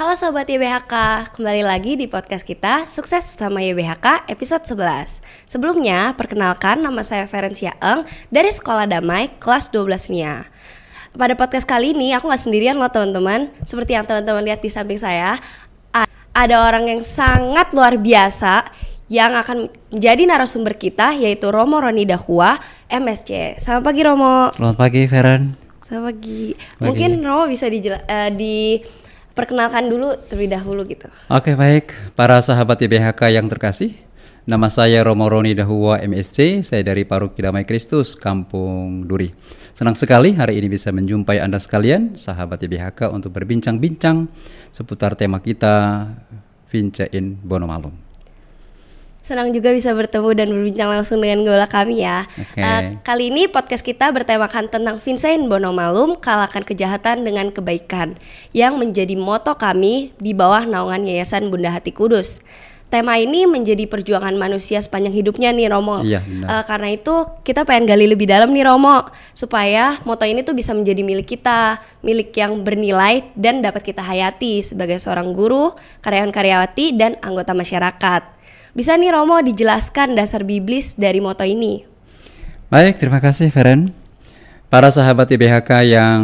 Halo Sobat YBHK, kembali lagi di podcast kita Sukses Bersama YBHK episode 11 Sebelumnya, perkenalkan nama saya Ferencia Eng dari Sekolah Damai kelas 12 MIA Pada podcast kali ini aku gak sendirian loh teman-teman Seperti yang teman-teman lihat di samping saya Ada orang yang sangat luar biasa yang akan menjadi narasumber kita yaitu Romo Roni Dahua MSC. Selamat pagi Romo. Selamat pagi Feren. Selamat pagi. pagi. Mungkin Romo bisa dijela- uh, di perkenalkan dulu terlebih dahulu gitu. Oke baik, para sahabat IBHK yang terkasih, nama saya Romo Roni Dahua MSC, saya dari Paroki Damai Kristus, Kampung Duri. Senang sekali hari ini bisa menjumpai Anda sekalian, sahabat IBHK untuk berbincang-bincang seputar tema kita, Vincein Bonomalum. Senang juga bisa bertemu dan berbincang langsung dengan gola kami ya. Okay. Uh, eh, kali ini podcast kita bertemakan tentang Vincent Bonomalum kalahkan kejahatan dengan kebaikan yang menjadi moto kami di bawah naungan Yayasan Bunda Hati Kudus. Tema ini menjadi perjuangan manusia sepanjang hidupnya nih Romo. Iya, benar. Uh, karena itu kita pengen gali lebih dalam nih Romo supaya moto ini tuh bisa menjadi milik kita, milik yang bernilai dan dapat kita hayati sebagai seorang guru, karyawan-karyawati dan anggota masyarakat. Bisa nih Romo dijelaskan dasar biblis dari moto ini? Baik, terima kasih Feren. Para sahabat IBHK yang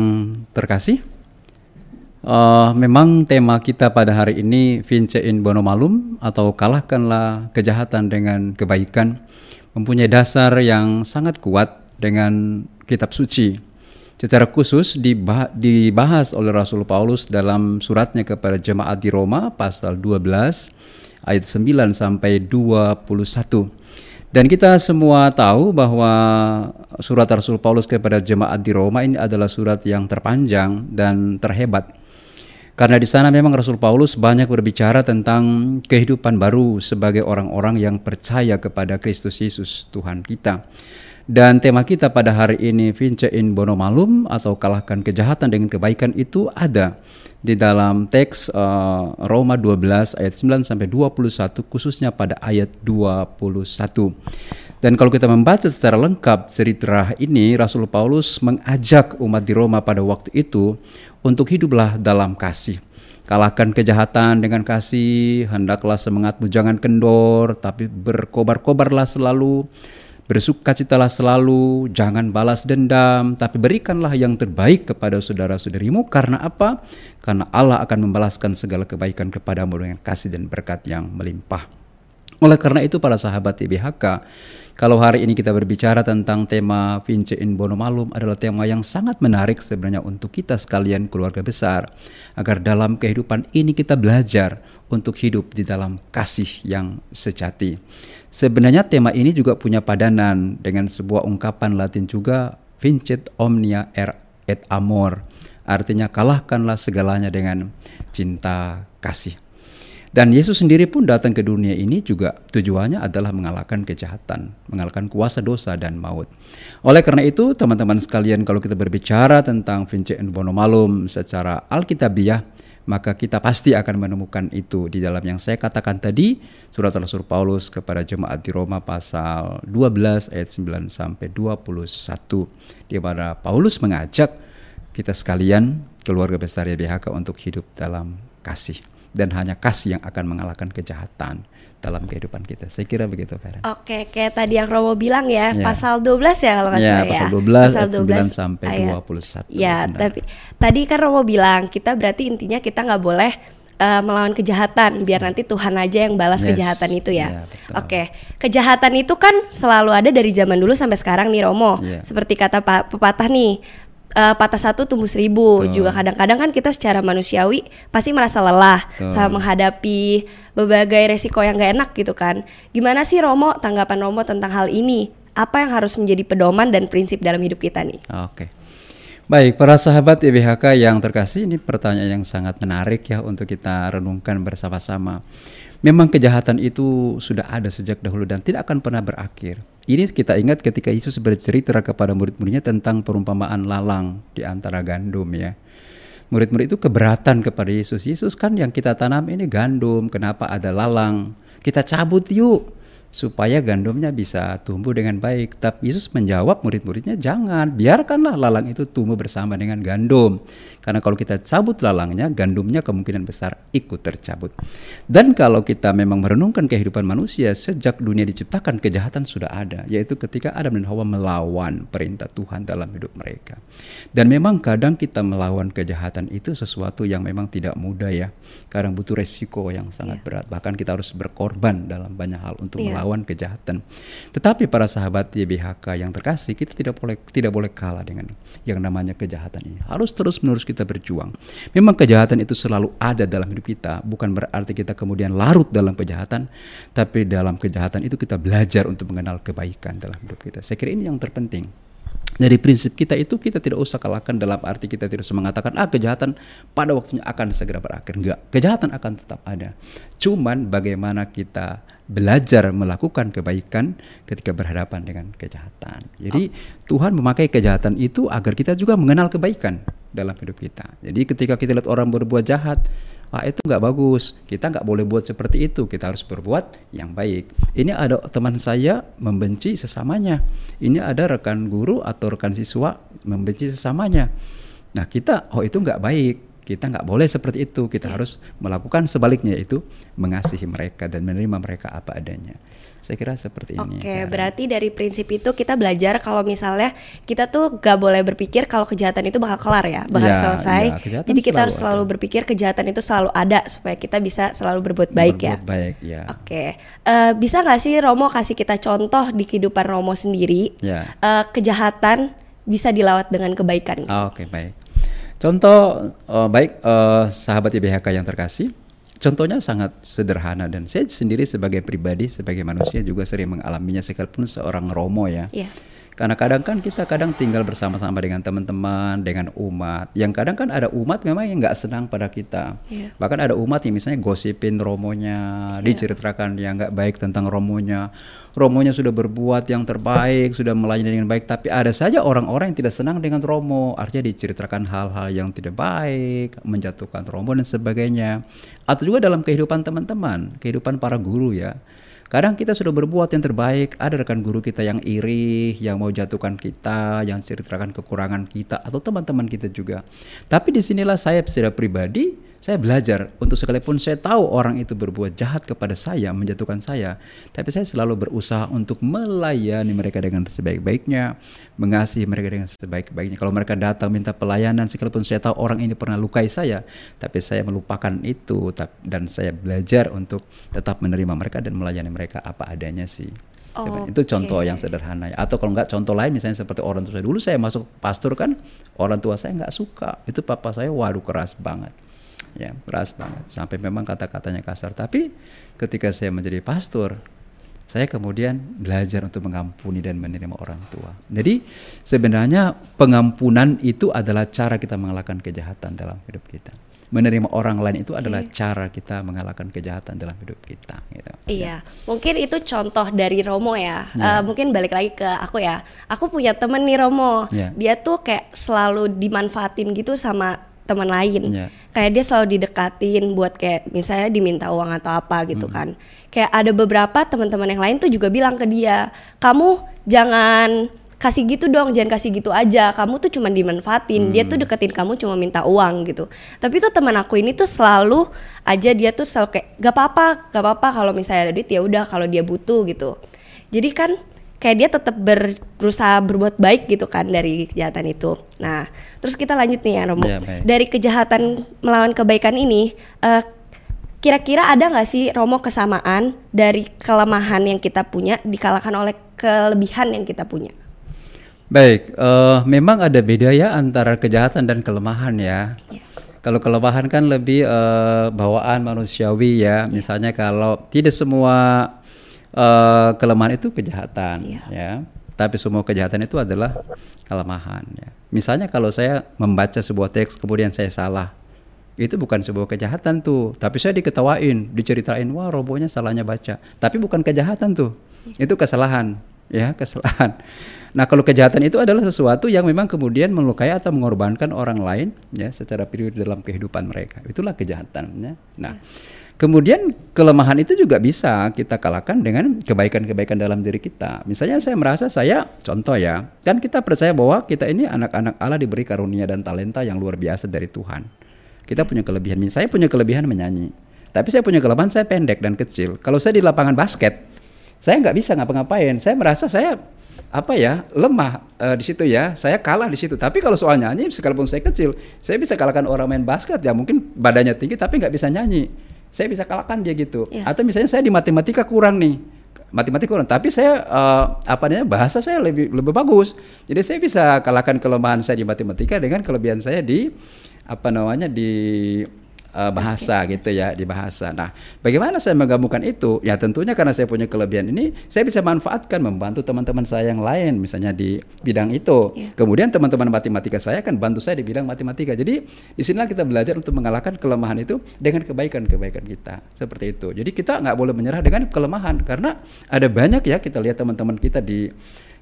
terkasih, uh, memang tema kita pada hari ini Vincein Bono Malum atau kalahkanlah kejahatan dengan kebaikan mempunyai dasar yang sangat kuat dengan kitab suci. Secara khusus dibahas oleh Rasul Paulus dalam suratnya kepada jemaat di Roma pasal 12 ayat 9 sampai 21. Dan kita semua tahu bahwa surat Rasul Paulus kepada jemaat di Roma ini adalah surat yang terpanjang dan terhebat. Karena di sana memang Rasul Paulus banyak berbicara tentang kehidupan baru sebagai orang-orang yang percaya kepada Kristus Yesus Tuhan kita. Dan tema kita pada hari ini Vincein Bono Malum atau kalahkan kejahatan dengan kebaikan itu ada di dalam teks uh, Roma 12 ayat 9 sampai 21 khususnya pada ayat 21. Dan kalau kita membaca secara lengkap cerita ini Rasul Paulus mengajak umat di Roma pada waktu itu untuk hiduplah dalam kasih. Kalahkan kejahatan dengan kasih, hendaklah semangatmu jangan kendor, tapi berkobar-kobarlah selalu Bersukacitalah selalu, jangan balas dendam, tapi berikanlah yang terbaik kepada saudara-saudarimu. Karena apa? Karena Allah akan membalaskan segala kebaikan kepadamu dengan kasih dan berkat yang melimpah. Oleh karena itu para sahabat IBHK, kalau hari ini kita berbicara tentang tema Vince in Bono Malum adalah tema yang sangat menarik sebenarnya untuk kita sekalian keluarga besar. Agar dalam kehidupan ini kita belajar untuk hidup di dalam kasih yang sejati. Sebenarnya tema ini juga punya padanan dengan sebuah ungkapan Latin juga Vincit omnia er et amor. Artinya kalahkanlah segalanya dengan cinta kasih. Dan Yesus sendiri pun datang ke dunia ini juga tujuannya adalah mengalahkan kejahatan, mengalahkan kuasa dosa dan maut. Oleh karena itu, teman-teman sekalian, kalau kita berbicara tentang Vincent Bonomalum secara alkitabiah, maka kita pasti akan menemukan itu di dalam yang saya katakan tadi, surat Rasul Paulus kepada jemaat di Roma pasal 12 ayat 9 sampai 21, di mana Paulus mengajak kita sekalian keluarga besar YBHK untuk hidup dalam kasih dan hanya kasih yang akan mengalahkan kejahatan dalam kehidupan kita. Saya kira begitu, Feren. Oke, kayak tadi yang Romo bilang ya, ya. pasal 12 ya kalau nggak ya, salah ya. Pasal 12 pasal 12 sampai ayat. 21. Ya, benar. tapi tadi kan Romo bilang kita berarti intinya kita nggak boleh uh, melawan kejahatan biar nanti Tuhan aja yang balas yes. kejahatan itu ya. ya Oke, kejahatan itu kan selalu ada dari zaman dulu sampai sekarang nih Romo. Ya. Seperti kata Pak pepatah nih, uh, patah satu tumbuh seribu. Tuh. Juga kadang-kadang kan kita secara manusiawi pasti merasa lelah Tuh. saat menghadapi berbagai resiko yang gak enak gitu kan. Gimana sih Romo tanggapan Romo tentang hal ini? Apa yang harus menjadi pedoman dan prinsip dalam hidup kita nih? Oke. Okay. Baik, para sahabat IBHK yang terkasih, ini pertanyaan yang sangat menarik ya untuk kita renungkan bersama-sama. Memang kejahatan itu sudah ada sejak dahulu dan tidak akan pernah berakhir. Ini kita ingat ketika Yesus bercerita kepada murid-muridnya tentang perumpamaan lalang di antara gandum ya. Murid-murid itu keberatan kepada Yesus. Yesus kan yang kita tanam ini gandum, kenapa ada lalang? Kita cabut yuk supaya gandumnya bisa tumbuh dengan baik. Tapi Yesus menjawab murid-muridnya jangan, biarkanlah lalang itu tumbuh bersama dengan gandum. Karena kalau kita cabut lalangnya, gandumnya kemungkinan besar ikut tercabut. Dan kalau kita memang merenungkan kehidupan manusia sejak dunia diciptakan kejahatan sudah ada, yaitu ketika Adam dan Hawa melawan perintah Tuhan dalam hidup mereka. Dan memang kadang kita melawan kejahatan itu sesuatu yang memang tidak mudah ya. Kadang butuh resiko yang sangat yeah. berat. Bahkan kita harus berkorban dalam banyak hal untuk yeah. melawan melawan kejahatan. Tetapi para sahabat YBHK yang terkasih, kita tidak boleh tidak boleh kalah dengan yang namanya kejahatan ini. Harus terus-menerus kita berjuang. Memang kejahatan itu selalu ada dalam hidup kita, bukan berarti kita kemudian larut dalam kejahatan, tapi dalam kejahatan itu kita belajar untuk mengenal kebaikan dalam hidup kita. Saya kira ini yang terpenting. Jadi prinsip kita itu kita tidak usah kalahkan dalam arti kita tidak usah mengatakan ah kejahatan pada waktunya akan segera berakhir. Enggak, kejahatan akan tetap ada. Cuman bagaimana kita belajar melakukan kebaikan ketika berhadapan dengan kejahatan. Jadi oh. Tuhan memakai kejahatan itu agar kita juga mengenal kebaikan dalam hidup kita. Jadi ketika kita lihat orang berbuat jahat, ah itu nggak bagus kita nggak boleh buat seperti itu kita harus berbuat yang baik ini ada teman saya membenci sesamanya ini ada rekan guru atau rekan siswa membenci sesamanya nah kita oh itu nggak baik kita nggak boleh seperti itu kita harus melakukan sebaliknya yaitu mengasihi mereka dan menerima mereka apa adanya saya kira seperti ini. Oke, berarti dari prinsip itu kita belajar kalau misalnya kita tuh gak boleh berpikir kalau kejahatan itu bakal kelar ya, bakal ya, selesai. Ya, Jadi kita harus selalu ada. berpikir kejahatan itu selalu ada supaya kita bisa selalu berbuat baik ya. berbuat ya. baik ya. Oke, okay. uh, bisa nggak sih Romo kasih kita contoh di kehidupan Romo sendiri ya. uh, kejahatan bisa dilawat dengan kebaikan? Oh, Oke okay, baik. Contoh uh, baik uh, sahabat IBHK yang terkasih Contohnya sangat sederhana dan saya sendiri sebagai pribadi, sebagai manusia juga sering mengalaminya sekalipun seorang romo ya. Yeah. Karena kadang kan kita kadang tinggal bersama-sama dengan teman-teman, dengan umat. Yang kadang kan ada umat memang yang nggak senang pada kita. Yeah. Bahkan ada umat yang misalnya gosipin romonya, yeah. diceritakan yang nggak baik tentang romonya. Romonya sudah berbuat yang terbaik, sudah melayani dengan baik. Tapi ada saja orang-orang yang tidak senang dengan romo. Artinya diceritakan hal-hal yang tidak baik, menjatuhkan romo dan sebagainya. Atau juga dalam kehidupan teman-teman, kehidupan para guru ya Kadang kita sudah berbuat yang terbaik, ada rekan guru kita yang iri, yang mau jatuhkan kita, yang ceritakan kekurangan kita, atau teman-teman kita juga. Tapi di sinilah saya secara pribadi saya belajar untuk sekalipun saya tahu orang itu berbuat jahat kepada saya, menjatuhkan saya, tapi saya selalu berusaha untuk melayani mereka dengan sebaik-baiknya, mengasihi mereka dengan sebaik-baiknya. Kalau mereka datang minta pelayanan, sekalipun saya tahu orang ini pernah lukai saya, tapi saya melupakan itu dan saya belajar untuk tetap menerima mereka dan melayani mereka apa adanya sih. Oh, itu contoh okay. yang sederhana ya. Atau kalau nggak contoh lain misalnya seperti orang tua saya dulu saya masuk pastor kan orang tua saya nggak suka. Itu papa saya waduh keras banget ya keras banget sampai memang kata-katanya kasar tapi ketika saya menjadi pastor saya kemudian belajar untuk mengampuni dan menerima orang tua. Jadi sebenarnya pengampunan itu adalah cara kita mengalahkan kejahatan dalam hidup kita. Menerima orang lain itu adalah okay. cara kita mengalahkan kejahatan dalam hidup kita. Gitu. Iya, ya. mungkin itu contoh dari Romo ya. ya. Uh, mungkin balik lagi ke aku ya. Aku punya temen nih Romo. Ya. Dia tuh kayak selalu dimanfaatin gitu sama teman lain. Yeah. Kayak dia selalu didekatin buat kayak misalnya diminta uang atau apa gitu mm. kan. Kayak ada beberapa teman-teman yang lain tuh juga bilang ke dia, "Kamu jangan kasih gitu dong, jangan kasih gitu aja. Kamu tuh cuma dimanfaatin. Hmm. Dia tuh deketin kamu cuma minta uang gitu. Tapi tuh teman aku ini tuh selalu aja dia tuh selalu kayak gak apa-apa, gak apa-apa kalau misalnya ada duit ya udah kalau dia butuh gitu. Jadi kan kayak dia tetap berusaha berbuat baik gitu kan dari kejahatan itu. Nah, terus kita lanjut nih ya Romo. Ya, dari kejahatan melawan kebaikan ini, eh, kira-kira ada nggak sih Romo kesamaan dari kelemahan yang kita punya dikalahkan oleh kelebihan yang kita punya? Baik, uh, memang ada beda ya antara kejahatan dan kelemahan ya. ya. Kalau kelemahan kan lebih uh, bawaan manusiawi ya. Misalnya kalau tidak semua uh, kelemahan itu kejahatan yeah. ya tapi semua kejahatan itu adalah kelemahan ya. Misalnya kalau saya membaca sebuah teks kemudian saya salah. Itu bukan sebuah kejahatan tuh, tapi saya diketawain, diceritain wah robonya salahnya baca. Tapi bukan kejahatan tuh. Itu kesalahan, ya, kesalahan. Nah, kalau kejahatan itu adalah sesuatu yang memang kemudian melukai atau mengorbankan orang lain ya secara pribadi dalam kehidupan mereka. Itulah kejahatan ya. Nah, Kemudian kelemahan itu juga bisa kita kalahkan dengan kebaikan-kebaikan dalam diri kita. Misalnya saya merasa saya contoh ya, kan kita percaya bahwa kita ini anak-anak Allah diberi karunia dan talenta yang luar biasa dari Tuhan. Kita punya kelebihan. Saya punya kelebihan menyanyi. Tapi saya punya kelemahan saya pendek dan kecil. Kalau saya di lapangan basket, saya nggak bisa ngapa-ngapain. Saya merasa saya apa ya lemah uh, di situ ya. Saya kalah di situ. Tapi kalau soal nyanyi, sekalipun saya kecil, saya bisa kalahkan orang main basket ya mungkin badannya tinggi tapi nggak bisa nyanyi saya bisa kalahkan dia gitu. Ya. Atau misalnya saya di matematika kurang nih, matematika kurang, tapi saya uh, apa namanya bahasa saya lebih lebih bagus. Jadi saya bisa kalahkan kelemahan saya di matematika dengan kelebihan saya di apa namanya di uh, bahasa gitu ya di bahasa. Nah, bagaimana saya menggabungkan itu? Ya tentunya karena saya punya kelebihan ini, saya bisa manfaatkan membantu teman-teman saya yang lain misalnya di bidang itu. Yeah. Kemudian teman-teman matematika saya akan bantu saya di bidang matematika. Jadi di sinilah kita belajar untuk mengalahkan kelemahan itu dengan kebaikan-kebaikan kita. Seperti itu. Jadi kita nggak boleh menyerah dengan kelemahan karena ada banyak ya kita lihat teman-teman kita di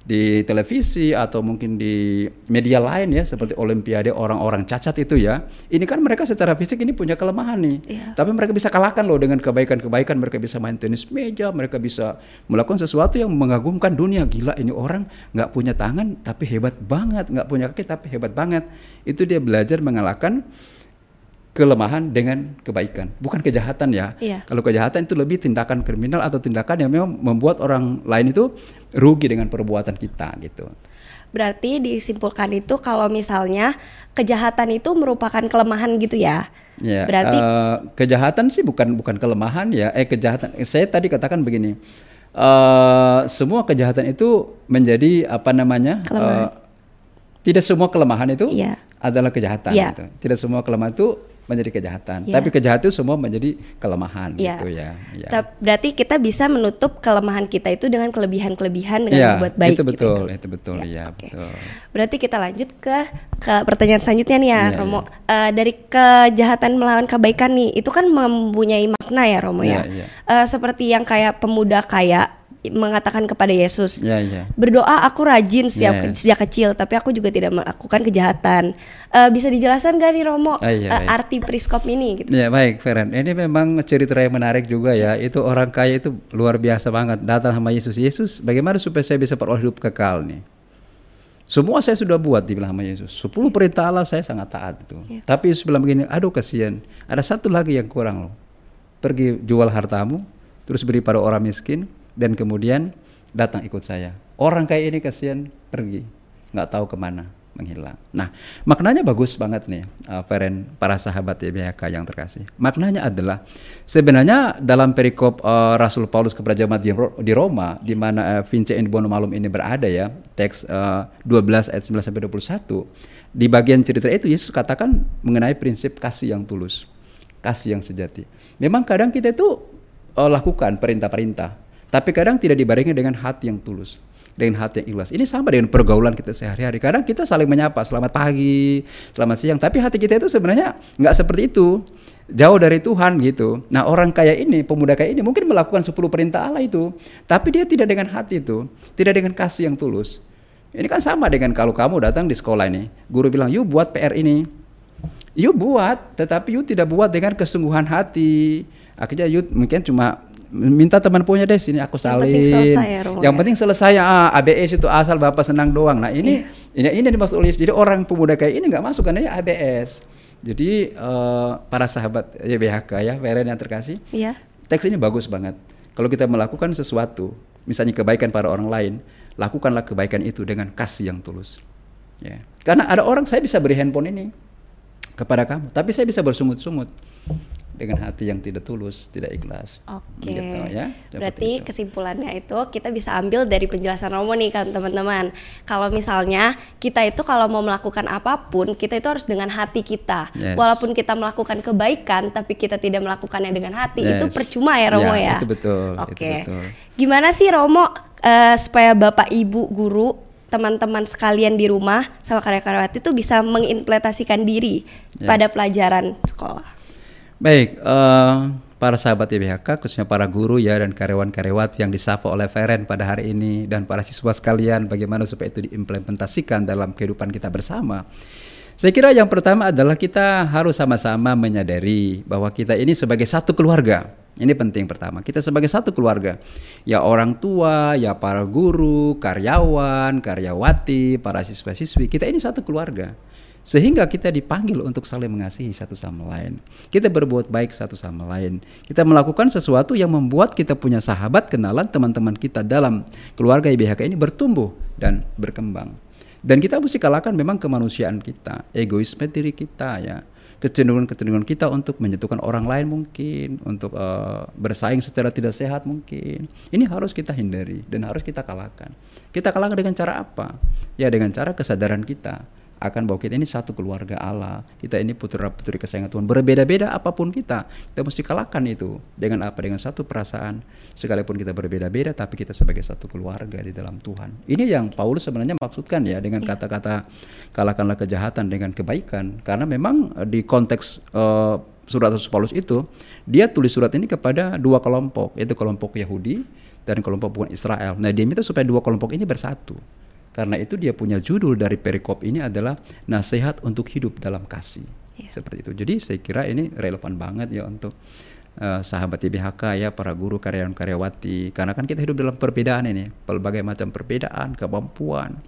di televisi atau mungkin di media lain ya seperti olimpiade orang-orang cacat itu ya. Ini kan mereka secara fisik ini punya kelemahan nih. Yeah. tapi mereka bisa kalahkan loh dengan kebaikan-kebaikan. Mereka bisa main tenis meja mereka bisa melakukan sesuatu yang mengagumkan dunia. Gila ini orang nggak punya tangan tapi hebat banget. Nggak punya kaki tapi hebat banget. Itu dia belajar mengalahkan kelemahan dengan kebaikan, bukan kejahatan ya. Iya. Kalau kejahatan itu lebih tindakan kriminal atau tindakan yang memang membuat orang lain itu rugi dengan perbuatan kita gitu. Berarti disimpulkan itu kalau misalnya kejahatan itu merupakan kelemahan gitu ya. Ya, berarti uh, kejahatan sih bukan bukan kelemahan ya. Eh kejahatan saya tadi katakan begini. Uh, semua kejahatan itu menjadi apa namanya? Uh, tidak semua kelemahan itu ya. adalah kejahatan ya. gitu. Tidak semua kelemahan itu menjadi kejahatan. Ya. Tapi kejahatan itu semua menjadi kelemahan ya. gitu ya. ya. Berarti kita bisa menutup kelemahan kita itu dengan kelebihan-kelebihan dengan ya, membuat baik. Itu gitu betul, gitu. itu betul ya. ya okay. betul. Berarti kita lanjut ke ke pertanyaan selanjutnya nih ya, ya Romo. Ya. Uh, dari kejahatan melawan kebaikan nih, itu kan mempunyai makna ya Romo ya. ya. ya. Uh, seperti yang kayak pemuda kaya mengatakan kepada Yesus, yeah, yeah. berdoa aku rajin setiap yeah. sejak kecil, tapi aku juga tidak melakukan kejahatan. Uh, bisa dijelaskan gak nih Romo uh, iya, uh, arti periskop ini? Gitu? Ya baik, Feren. Ini memang cerita yang menarik juga ya. Itu orang kaya itu luar biasa banget datang sama Yesus. Yesus, bagaimana supaya saya bisa peroleh hidup kekal nih? Semua saya sudah buat dibilang sama Yesus. Sepuluh perintah Allah saya sangat taat itu. Yeah. Tapi Yesus bilang begini, aduh kasihan. Ada satu lagi yang kurang loh. Pergi jual hartamu, terus beri pada orang miskin, dan kemudian datang ikut saya. Orang kayak ini kasihan pergi, nggak tahu ke mana menghilang. Nah, maknanya bagus banget nih, Feren, para sahabat YBHK yang terkasih. Maknanya adalah sebenarnya dalam perikop uh, Rasul Paulus kepada jemaat di, di Roma, di mana uh, Vince in Bono Malum ini berada ya, teks uh, 12 ayat 9 sampai 21, di bagian cerita itu Yesus katakan mengenai prinsip kasih yang tulus, kasih yang sejati. Memang kadang kita itu uh, lakukan perintah-perintah, tapi kadang tidak dibarengi dengan hati yang tulus dengan hati yang ikhlas. Ini sama dengan pergaulan kita sehari-hari. Kadang kita saling menyapa, selamat pagi, selamat siang. Tapi hati kita itu sebenarnya nggak seperti itu. Jauh dari Tuhan gitu. Nah orang kaya ini, pemuda kaya ini mungkin melakukan 10 perintah Allah itu. Tapi dia tidak dengan hati itu. Tidak dengan kasih yang tulus. Ini kan sama dengan kalau kamu datang di sekolah ini. Guru bilang, yuk buat PR ini. Yuk buat, tetapi yuk tidak buat dengan kesungguhan hati. Akhirnya yuk mungkin cuma minta teman punya deh sini aku salin. Yang penting selesai ya, Yang penting selesai ah, ABS itu asal bapak senang doang. Nah ini yeah. ini ini dimaksud oleh jadi orang pemuda kayak ini nggak masuk karena ABS. Jadi uh, para sahabat ya BHK ya, Feren yang terkasih. Iya. Teks ini bagus banget. Kalau kita melakukan sesuatu, misalnya kebaikan pada orang lain, lakukanlah kebaikan itu dengan kasih yang tulus. Ya. Karena ada orang saya bisa beri handphone ini kepada kamu, tapi saya bisa bersungut-sungut dengan hati yang tidak tulus, tidak ikhlas. Oke. Okay. Gitu, ya. Berarti itu. kesimpulannya itu kita bisa ambil dari penjelasan Romo nih kan teman-teman. Kalau misalnya kita itu kalau mau melakukan apa pun, kita itu harus dengan hati kita. Yes. Walaupun kita melakukan kebaikan tapi kita tidak melakukannya dengan hati, yes. itu percuma ya Romo ya. ya? Itu betul. Oke. Okay. Gimana sih Romo uh, supaya Bapak Ibu guru teman-teman sekalian di rumah sama karya-karyawati itu bisa mengimplementasikan diri yeah. pada pelajaran sekolah? Baik, uh, para sahabat IBHK, khususnya para guru ya dan karyawan-karyawat yang disapa oleh Feren pada hari ini dan para siswa sekalian, bagaimana supaya itu diimplementasikan dalam kehidupan kita bersama. Saya kira yang pertama adalah kita harus sama-sama menyadari bahwa kita ini sebagai satu keluarga. Ini penting pertama. Kita sebagai satu keluarga. Ya orang tua, ya para guru, karyawan, karyawati, para siswa-siswi. Kita ini satu keluarga. Sehingga kita dipanggil untuk saling mengasihi satu sama lain. Kita berbuat baik satu sama lain. Kita melakukan sesuatu yang membuat kita punya sahabat, kenalan, teman-teman kita dalam keluarga IBHK ini bertumbuh dan berkembang. Dan kita mesti kalahkan memang kemanusiaan kita, egoisme diri kita ya, kecenderungan-kecenderungan kita untuk menyentuhkan orang lain mungkin, untuk uh, bersaing secara tidak sehat mungkin. Ini harus kita hindari dan harus kita kalahkan. Kita kalahkan dengan cara apa? Ya dengan cara kesadaran kita akan bahwa kita ini satu keluarga Allah. Kita ini putra putri kesayangan Tuhan. Berbeda-beda apa pun kita, kita mesti kalahkan itu dengan apa? Dengan satu perasaan. Sekalipun kita berbeda-beda, tapi kita sebagai satu keluarga di dalam Tuhan. Ini yang Paulus sebenarnya maksudkan ya dengan iya. kata-kata kalahkanlah kejahatan dengan kebaikan. Karena memang eh, di konteks uh, surat Paulus itu, dia tulis surat ini kepada dua kelompok, yaitu kelompok Yahudi dan kelompok bukan Israel. Nah, dia minta supaya dua kelompok ini bersatu. Karena itu dia punya judul dari perikop ini adalah nasihat untuk hidup dalam kasih. Yeah. Seperti itu. Jadi saya kira ini relevan banget ya untuk uh, sahabat IBHK ya para guru karyawan karyawati karena kan kita hidup dalam perbedaan ini berbagai macam perbedaan kemampuan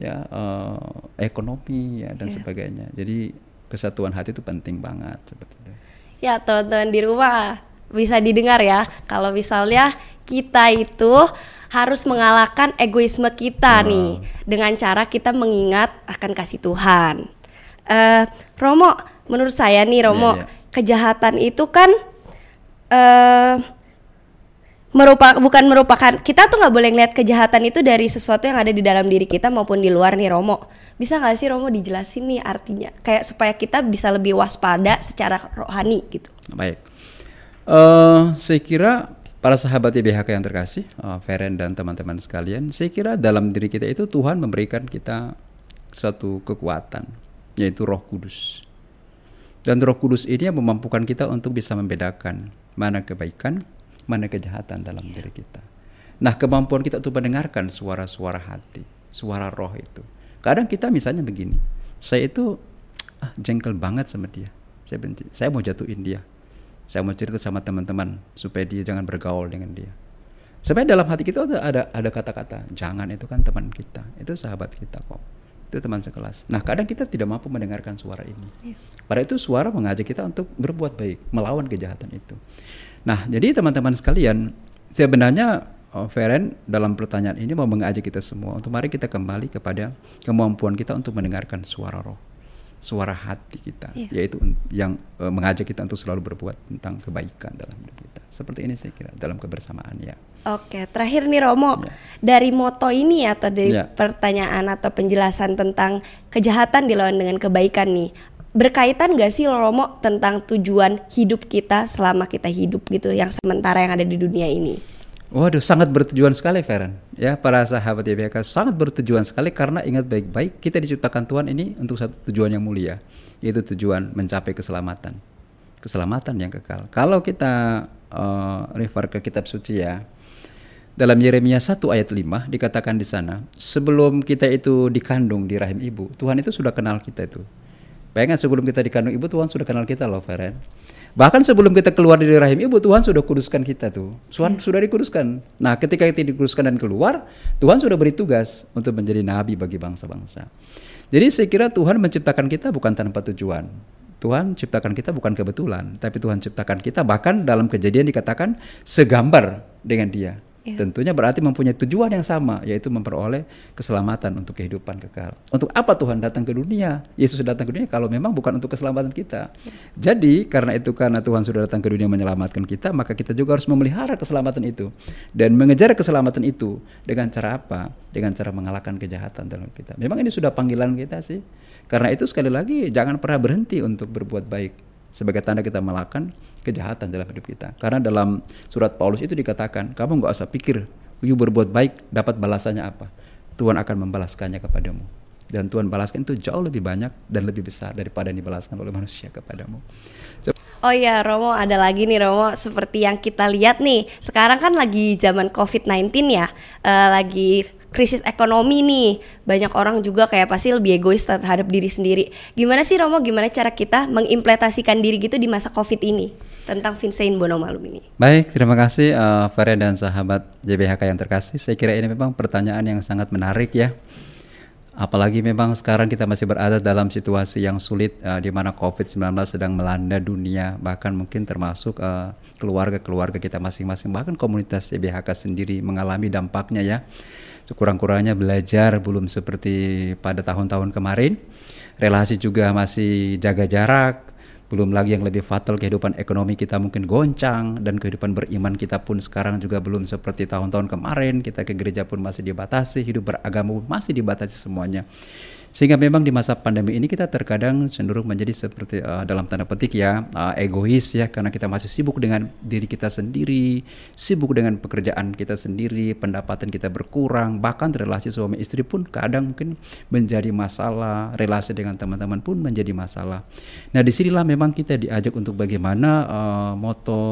ya uh, ekonomi ya dan yeah. sebagainya jadi kesatuan hati itu penting banget seperti itu ya teman-teman di rumah bisa didengar ya kalau misalnya kita itu harus mengalahkan egoisme kita oh. nih dengan cara kita mengingat akan kasih Tuhan. Uh, Romo, menurut saya nih Romo, yeah, yeah. kejahatan itu kan uh, merupakan bukan merupakan kita tuh nggak boleh ngeliat kejahatan itu dari sesuatu yang ada di dalam diri kita maupun di luar nih Romo bisa nggak sih Romo dijelasin nih artinya kayak supaya kita bisa lebih waspada secara rohani gitu baik uh, saya kira Para sahabat IBHK yang terkasih, uh, Feren dan teman-teman sekalian, saya kira dalam diri kita itu Tuhan memberikan kita satu kekuatan, yaitu Roh Kudus. Dan Roh Kudus ini yang memampukan kita untuk bisa membedakan mana kebaikan, mana kejahatan dalam diri kita. Nah, kemampuan kita untuk mendengarkan suara-suara hati, suara roh itu. Kadang kita misalnya begini, saya itu ah, jengkel banget sama dia. Saya benci, saya mau jatuhin dia saya mau cerita sama teman-teman supaya dia jangan bergaul dengan dia. Supaya dalam hati kita ada ada ada kata-kata jangan itu kan teman kita, itu sahabat kita kok. Itu teman sekelas. Nah, kadang kita tidak mampu mendengarkan suara ini. Yeah. Pada itu suara mengajak kita untuk berbuat baik, melawan kejahatan itu. Nah, jadi teman-teman sekalian, sebenarnya oh, Feren dalam pertanyaan ini mau mengajak kita semua untuk mari kita kembali kepada kemampuan kita untuk mendengarkan suara roh suara hati kita, yeah. yaitu yang uh, mengajak kita untuk selalu berbuat tentang kebaikan dalam hidup kita. Seperti ini saya kira dalam kebersamaan ya. Oke, terakhir nih Romo, yeah. dari moto ini atau dari yeah. pertanyaan atau penjelasan tentang kejahatan dilawan dengan kebaikan nih, berkaitan gak sih Romo tentang tujuan hidup kita selama kita hidup gitu, yang sementara yang ada di dunia ini? Waduh, sangat bertujuan sekali, Feren. Ya, para sahabat YBK sangat bertujuan sekali karena ingat baik-baik kita diciptakan Tuhan ini untuk satu tujuan yang mulia, yaitu tujuan mencapai keselamatan, keselamatan yang kekal. Kalau kita uh, refer ke kitab suci ya, dalam Yeremia 1 ayat 5 dikatakan di sana, sebelum kita itu dikandung di rahim ibu, Tuhan itu sudah kenal kita itu. Bayangkan sebelum kita dikandung ibu, Tuhan sudah kenal kita loh, Feren Bahkan sebelum kita keluar dari rahim ibu, Tuhan sudah kuduskan kita tuh. Tuhan hmm. sudah dikuduskan. Nah, ketika kita dikuduskan dan keluar, Tuhan sudah beri tugas untuk menjadi nabi bagi bangsa-bangsa. Jadi saya kira Tuhan menciptakan kita bukan tanpa tujuan. Tuhan ciptakan kita bukan kebetulan, tapi Tuhan ciptakan kita bahkan dalam kejadian dikatakan segambar dengan Dia. Ya. Tentunya berarti mempunyai tujuan yang sama, yaitu memperoleh keselamatan untuk kehidupan kekal. Untuk apa Tuhan datang ke dunia? Yesus datang ke dunia kalau memang bukan untuk keselamatan kita. Ya. Jadi karena itu karena Tuhan sudah datang ke dunia menyelamatkan kita, maka kita juga harus memelihara keselamatan itu dan mengejar keselamatan itu dengan cara apa? Dengan cara mengalahkan kejahatan dalam kita. Memang ini sudah panggilan kita sih. Karena itu sekali lagi jangan pernah berhenti untuk berbuat baik sebagai tanda kita melakukan kejahatan dalam hidup kita. Karena dalam surat Paulus itu dikatakan, kamu nggak usah pikir, you berbuat baik dapat balasannya apa. Tuhan akan membalaskannya kepadamu. Dan Tuhan balaskan itu jauh lebih banyak dan lebih besar daripada yang dibalaskan oleh manusia kepadamu. So, Oh iya Romo ada lagi nih Romo seperti yang kita lihat nih sekarang kan lagi zaman COVID-19 ya uh, lagi krisis ekonomi nih. Banyak orang juga kayak pasti lebih egois terhadap diri sendiri. Gimana sih Romo? Gimana cara kita mengimplementasikan diri gitu di masa covid ini tentang Vincent Bono Malum ini? Baik terima kasih uh, Farya dan sahabat JBHK yang terkasih. Saya kira ini memang pertanyaan yang sangat menarik ya. Apalagi memang sekarang kita masih berada dalam situasi yang sulit uh, di mana COVID-19 sedang melanda dunia, bahkan mungkin termasuk eh, keluarga-keluarga kita masing-masing, bahkan komunitas CBHK sendiri mengalami dampaknya ya. Sekurang-kurangnya belajar belum seperti pada tahun-tahun kemarin. Relasi juga masih jaga jarak, belum lagi yang lebih fatal kehidupan ekonomi kita mungkin goncang dan kehidupan beriman kita pun sekarang juga belum seperti tahun-tahun kemarin kita ke gereja pun masih dibatasi hidup beragama pun masih dibatasi semuanya sehingga memang di masa pandemi ini kita terkadang cenderung menjadi seperti uh, dalam tanda petik ya uh, egois ya karena kita masih sibuk dengan diri kita sendiri, sibuk dengan pekerjaan kita sendiri, pendapatan kita berkurang, bahkan relasi suami istri pun kadang mungkin menjadi masalah, relasi dengan teman-teman pun menjadi masalah. Nah, di sinilah memang kita diajak untuk bagaimana uh, moto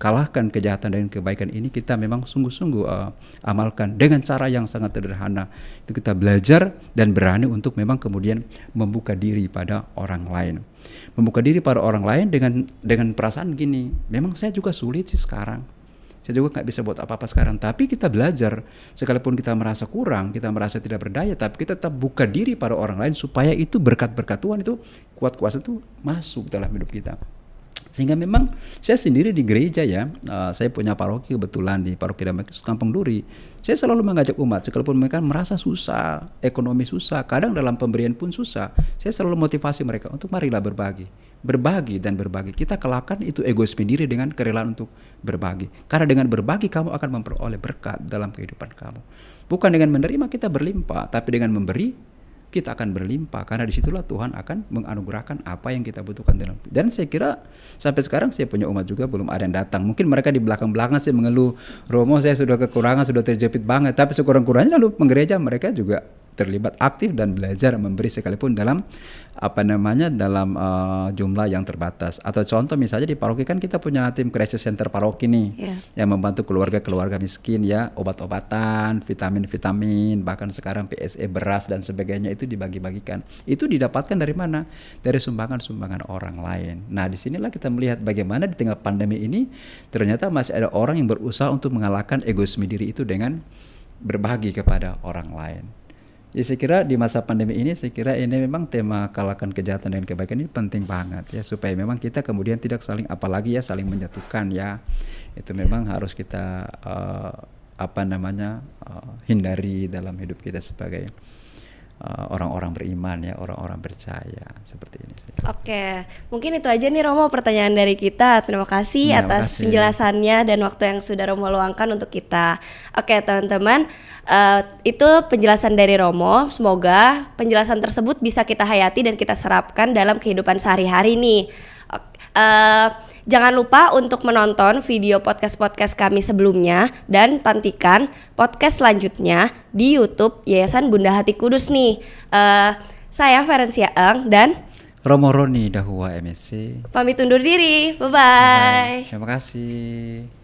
kalahkan kejahatan dan kebaikan ini kita memang sungguh-sungguh uh, amalkan dengan cara yang sangat sederhana. Itu kita belajar dan berani untuk memang kemudian membuka diri pada orang lain. Membuka diri pada orang lain dengan dengan perasaan gini, memang saya juga sulit sih sekarang. Saya juga nggak bisa buat apa-apa sekarang. Tapi kita belajar, sekalipun kita merasa kurang, kita merasa tidak berdaya, tapi kita tetap buka diri pada orang lain supaya itu berkat-berkat Tuhan itu kuat kuasa itu masuk dalam hidup kita. Sehingga memang saya sendiri di gereja ya, uh, saya punya paroki kebetulan di paroki Damaskus Kampung Duri. Saya selalu mengajak umat, sekalipun mereka merasa susah, ekonomi susah, kadang dalam pemberian pun susah. Saya selalu motivasi mereka untuk marilah berbagi, berbagi dan berbagi. Kita kelakkan itu egoisme diri dengan kerelaan untuk berbagi. Karena dengan berbagi kamu akan memperoleh berkat dalam kehidupan kamu. Bukan dengan menerima kita berlimpah, tapi dengan memberi kita akan berlimpah karena di situlah Tuhan akan menganugerahkan apa yang kita butuhkan dalam dan saya kira sampai sekarang saya punya umat juga belum ada yang datang. Mungkin mereka di belakang-belakang sih mengeluh Romo saya sudah kekurangan sudah terjepit banget. Tapi sekurang-kurangnya lalu penggereja mereka juga terlibat aktif dan belajar memberi sekalipun dalam apa namanya dalam uh, jumlah yang terbatas. Atau contoh misalnya di paroki kan kita punya tim crisis center paroki nih yeah. yang membantu keluarga-keluarga miskin ya obat-obatan vitamin-vitamin bahkan sekarang PSE beras dan sebagainya itu dibagi-bagikan. Itu didapatkan dari mana? Dari sumbangan-sumbangan orang lain. Nah di sinilah kita melihat bagaimana di tengah pandemi ini ternyata masih ada orang yang berusaha untuk mengalahkan egoisme diri itu dengan berbagi kepada orang lain Ya saya kira di masa pandemi ini saya kira ini memang tema kalahkan kejahatan dan kebaikan ini penting banget ya. Supaya memang kita kemudian tidak saling apalagi ya saling menyatukan ya. Itu memang harus kita uh, apa namanya uh, hindari dalam hidup kita sebagai orang-orang uh, beriman ya, orang-orang percaya seperti ini sih. Oke, mungkin itu aja nih Romo pertanyaan dari kita. Terima kasih ya, atas kasih. penjelasannya dan waktu yang sudah Romo luangkan untuk kita. Oke, teman-teman, uh, itu penjelasan dari Romo. Semoga penjelasan tersebut bisa kita hayati dan kita serapkan dalam kehidupan sehari-hari nih. Uh, Jangan lupa untuk menonton video podcast-podcast kami sebelumnya dan tantikan podcast selanjutnya di YouTube Yayasan Bunda Hati Kudus nih. Uh, saya Ferencia Eng dan Romo Roni Dahua MSC. Pamit undur diri. Bye-bye. Terima kasih.